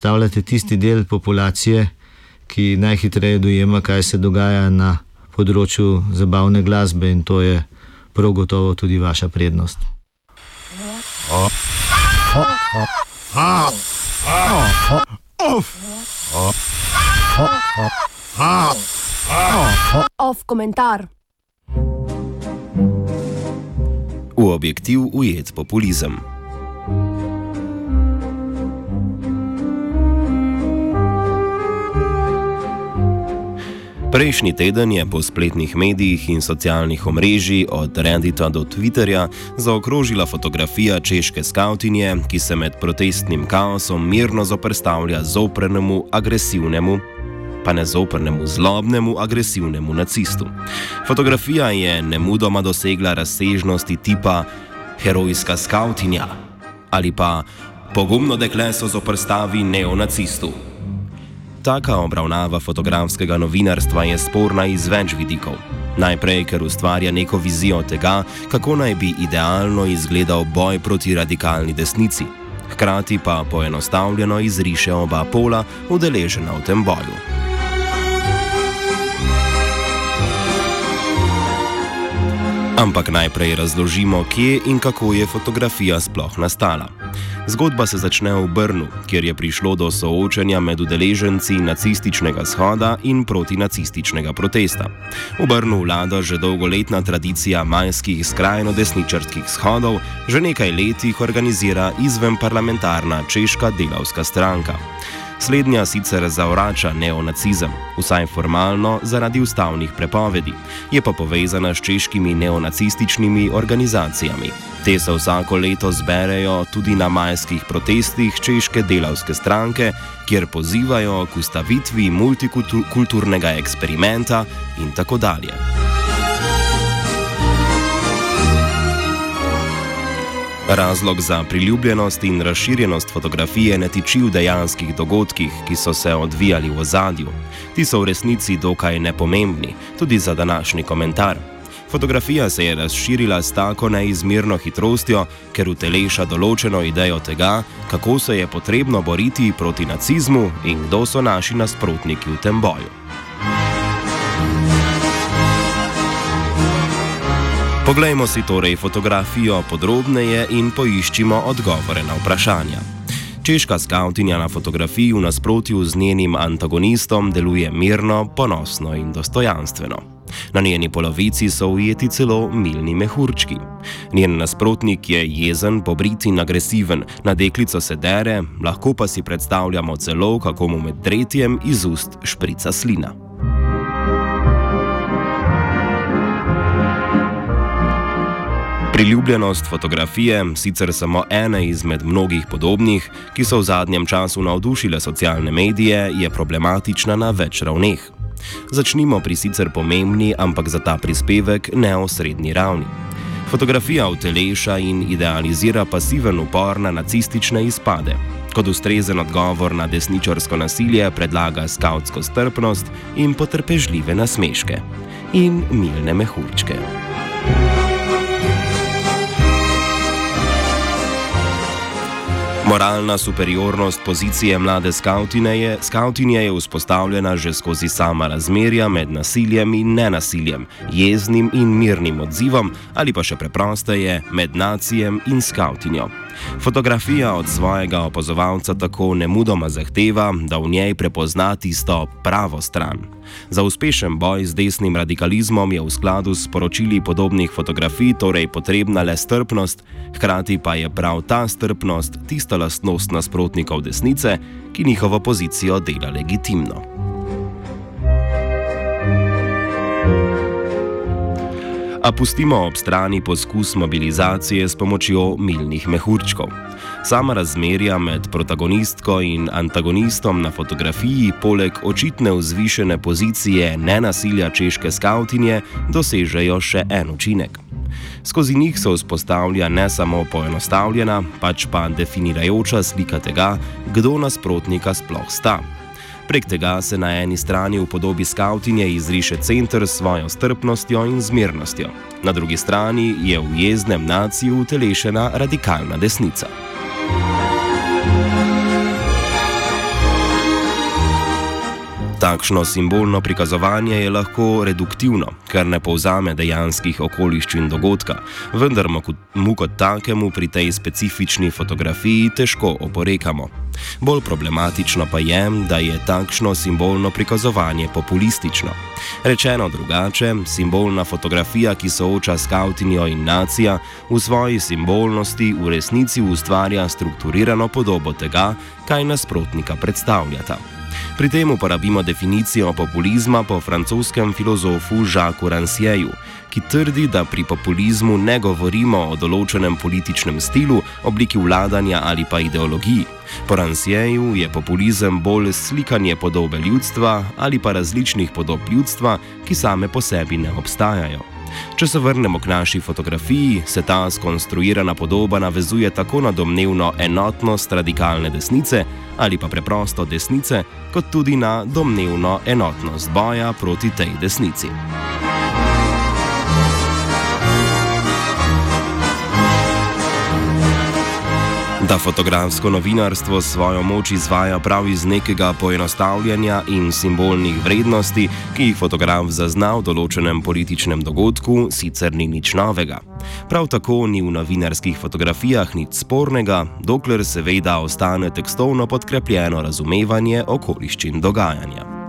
Stavljate tisti del populacije, ki najhitreje dojema, kaj se dogaja na področju zabavne glasbe, in to je prav gotovo tudi vaša prednost. Off komentar. V objektiv ujet populizem. Prejšnji teden je po spletnih medijih in socialnih omrežij od Reddita do Twitterja zaokrožila fotografija češke skautinje, ki se med protestnim kaosom mirno zoprstavlja zoprnemu, agresivnemu, pa ne zoprnemu, zlobnemu, agresivnemu nacistu. Fotografija je nemudoma dosegla razsežnosti tipa herojska skautinja ali pa pogumno dekle so zoprstavi neonacistu. Taka obravnava fotografskega novinarstva je sporna iz več vidikov. Najprej, ker ustvarja neko vizijo tega, kako naj bi idealno izgledal boj proti radikalni desnici, hkrati pa poenostavljeno izriše oba pola udeležena v tem boju. Ampak najprej razložimo, kje in kako je fotografija sploh nastala. Zgodba se začne v Brnu, kjer je prišlo do soočenja med udeleženci nacističnega shoda in protinacističnega protesta. V Brnu vlada že dolgoletna tradicija majskih skrajno desničarskih shodov, že nekaj let jih organizira izven parlamentarna češka delavska stranka. Slednja sicer zavrača neonacizem, vsaj formalno zaradi ustavnih prepovedi, je pa povezana s češkimi neonacističnimi organizacijami. Te se vsako leto zberejo tudi na majskih protestih češke delavske stranke, kjer pozivajo k ustavitvi multikulturnega eksperimenta in tako dalje. Razlog za priljubljenost in razširjenost fotografije ne tiči v dejanskih dogodkih, ki so se odvijali v ozadju. Ti so v resnici dokaj nepomembni, tudi za današnji komentar. Fotografija se je razširila s tako neizmerno hitrostjo, ker uteleša določeno idejo tega, kako se je potrebno boriti proti nacizmu in kdo so naši nasprotniki v tem boju. Poglejmo si torej fotografijo podrobneje in poiščimo odgovore na vprašanja. Češka skautinja na fotografiji v nasprotju z njenim antagonistom deluje mirno, ponosno in dostojanstveno. Na njeni polovici so ujeti celo milni mehurčki. Njen nasprotnik je jezen, pobrit in agresiven, na deklico se dere, lahko pa si predstavljamo celo, kako mu med tretjem iz ust šprica slina. Priljubljenost fotografije, sicer samo ena izmed mnogih podobnih, ki so v zadnjem času navdušile socialne medije, je problematična na več ravneh. Začnimo pri sicer pomembni, ampak za ta prispevek neosrednji ravni. Fotografija uteleša in idealizira pasiven upor na nacistične izpade. Kot ustrezen odgovor na desničarsko nasilje predlaga skautsko strpnost in potrpežljive nasmeške in milne mehurčke. Moralna superiornost pozicije mlade skautinje je, skautinje je vzpostavljena že skozi sama razmerja med nasiljem in nenasiljem, jeznim in mirnim odzivom ali pa še preprosteje med nacijem in skautinjo. Fotografija od svojega opazovalca tako nemudoma zahteva, da v njej prepozna tisto pravo stran. Za uspešen boj z desnim radikalizmom je v skladu s poročili podobnih fotografij torej potrebna le strpnost, hkrati pa je prav ta strpnost tista lastnost nasprotnikov desnice, ki njihovo pozicijo dela legitimno. A pustimo ob strani poskus mobilizacije s pomočjo milnih mehurčkov. Sama razmerja med protagonistko in antagonistom na fotografiji, poleg očitne vzvišene pozicije nenasilja češke skautinje, dosežejo še en učinek. Skozi njih se vzpostavlja ne samo poenostavljena, pač pa definirajoča slika tega, kdo nasprotnika sploh sta. Prek tega se na eni strani v podobi skautinje izriše center s svojo strpnostjo in zmernostjo, na drugi strani je v jeznem naciju utelešena radikalna desnica. Takšno simbolno prikazovanje je lahko reduktivno, ker ne povzame dejanskih okoliščin dogodka, vendar mu kot takemu pri tej specifični fotografiji težko oporekamo. Bolj problematično pa je, da je takšno simbolno prikazovanje populistično. Rečeno drugače, simbolna fotografija, ki sooča skautinjo in nacija, v svoji simbolnosti v resnici ustvarja strukturirano podobo tega, kaj nasprotnika predstavljata. Pri tem uporabimo definicijo populizma po francoskem filozofu Jacques Rancièju, ki trdi, da pri populizmu ne govorimo o določenem političnem stilu, obliki vladanja ali pa ideologiji. Po Rancièju je populizem bolj slikanje podobe ljudstva ali pa različnih podob ljudstva, ki same po sebi ne obstajajo. Če se vrnemo k naši fotografiji, se ta skonstruirana podoba navezuje tako na domnevno enotnost radikalne desnice ali pa preprosto desnice, kot tudi na domnevno enotnost boja proti tej desnici. Da fotografsko novinarstvo svojo moč izvaja prav iz nekega poenostavljanja in simbolnih vrednosti, ki jih fotograf zazna v določenem političnem dogodku, sicer ni nič novega. Prav tako ni v novinarskih fotografijah nič spornega, dokler seveda ostane tekstovno podkrepljeno razumevanje okoliščin dogajanja.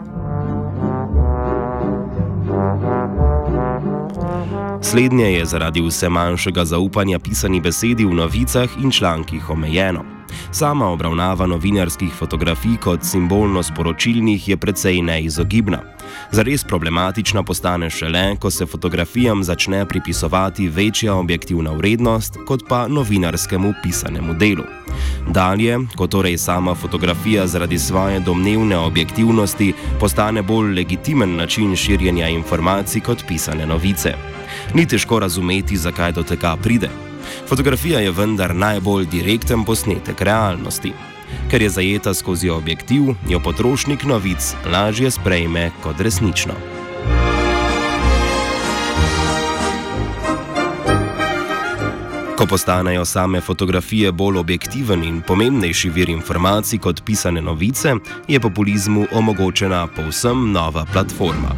Slednje je zaradi vse manjšega zaupanja pisani besedi v novicah in člankih omejeno. Sama obravnava novinarskih fotografij kot simbolno sporočilnih je precej neizogibna. Zares problematična postane šele, ko se fotografijam začne pripisovati večja objektivna vrednost kot pa novinarskemu pisanemu delu. Dalje, ko torej sama fotografija zaradi svoje domnevne objektivnosti postane bolj legitimen način širjenja informacij kot pisane novice. Ni težko razumeti, zakaj do tega pride. Fotografija je vendar najbolj direkten posnetek realnosti. Ker je zajeta skozi objektiv, jo potrošnik novic lažje sprejme kot resnično. Ko postanejo same fotografije bolj objektiven in pomembnejši vir informacij kot pisane novice, je populizmu omogočena povsem nova platforma.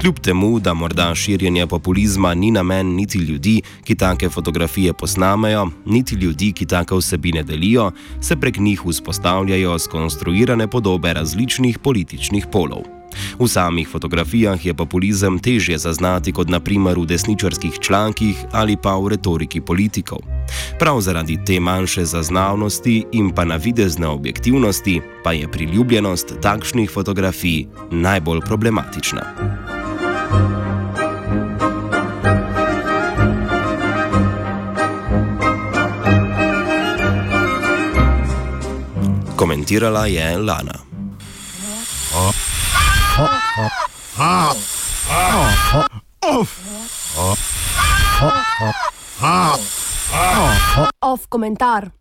Kljub temu, da morda širjenje populizma ni namen niti ljudi, ki take fotografije posnamejo, niti ljudi, ki take vsebine delijo, se prek njih vzpostavljajo skonstruirane podobe različnih političnih polov. V samih fotografijah je populizem težje zaznati kot naprimer v desničarskih člankih ali pa v retoriki politikov. Prav zaradi te manjše zaznavnosti in pa navidezne objektivnosti pa je priljubljenost takšnih fotografij najbolj problematična. Komentirala je Lana. Off komentar.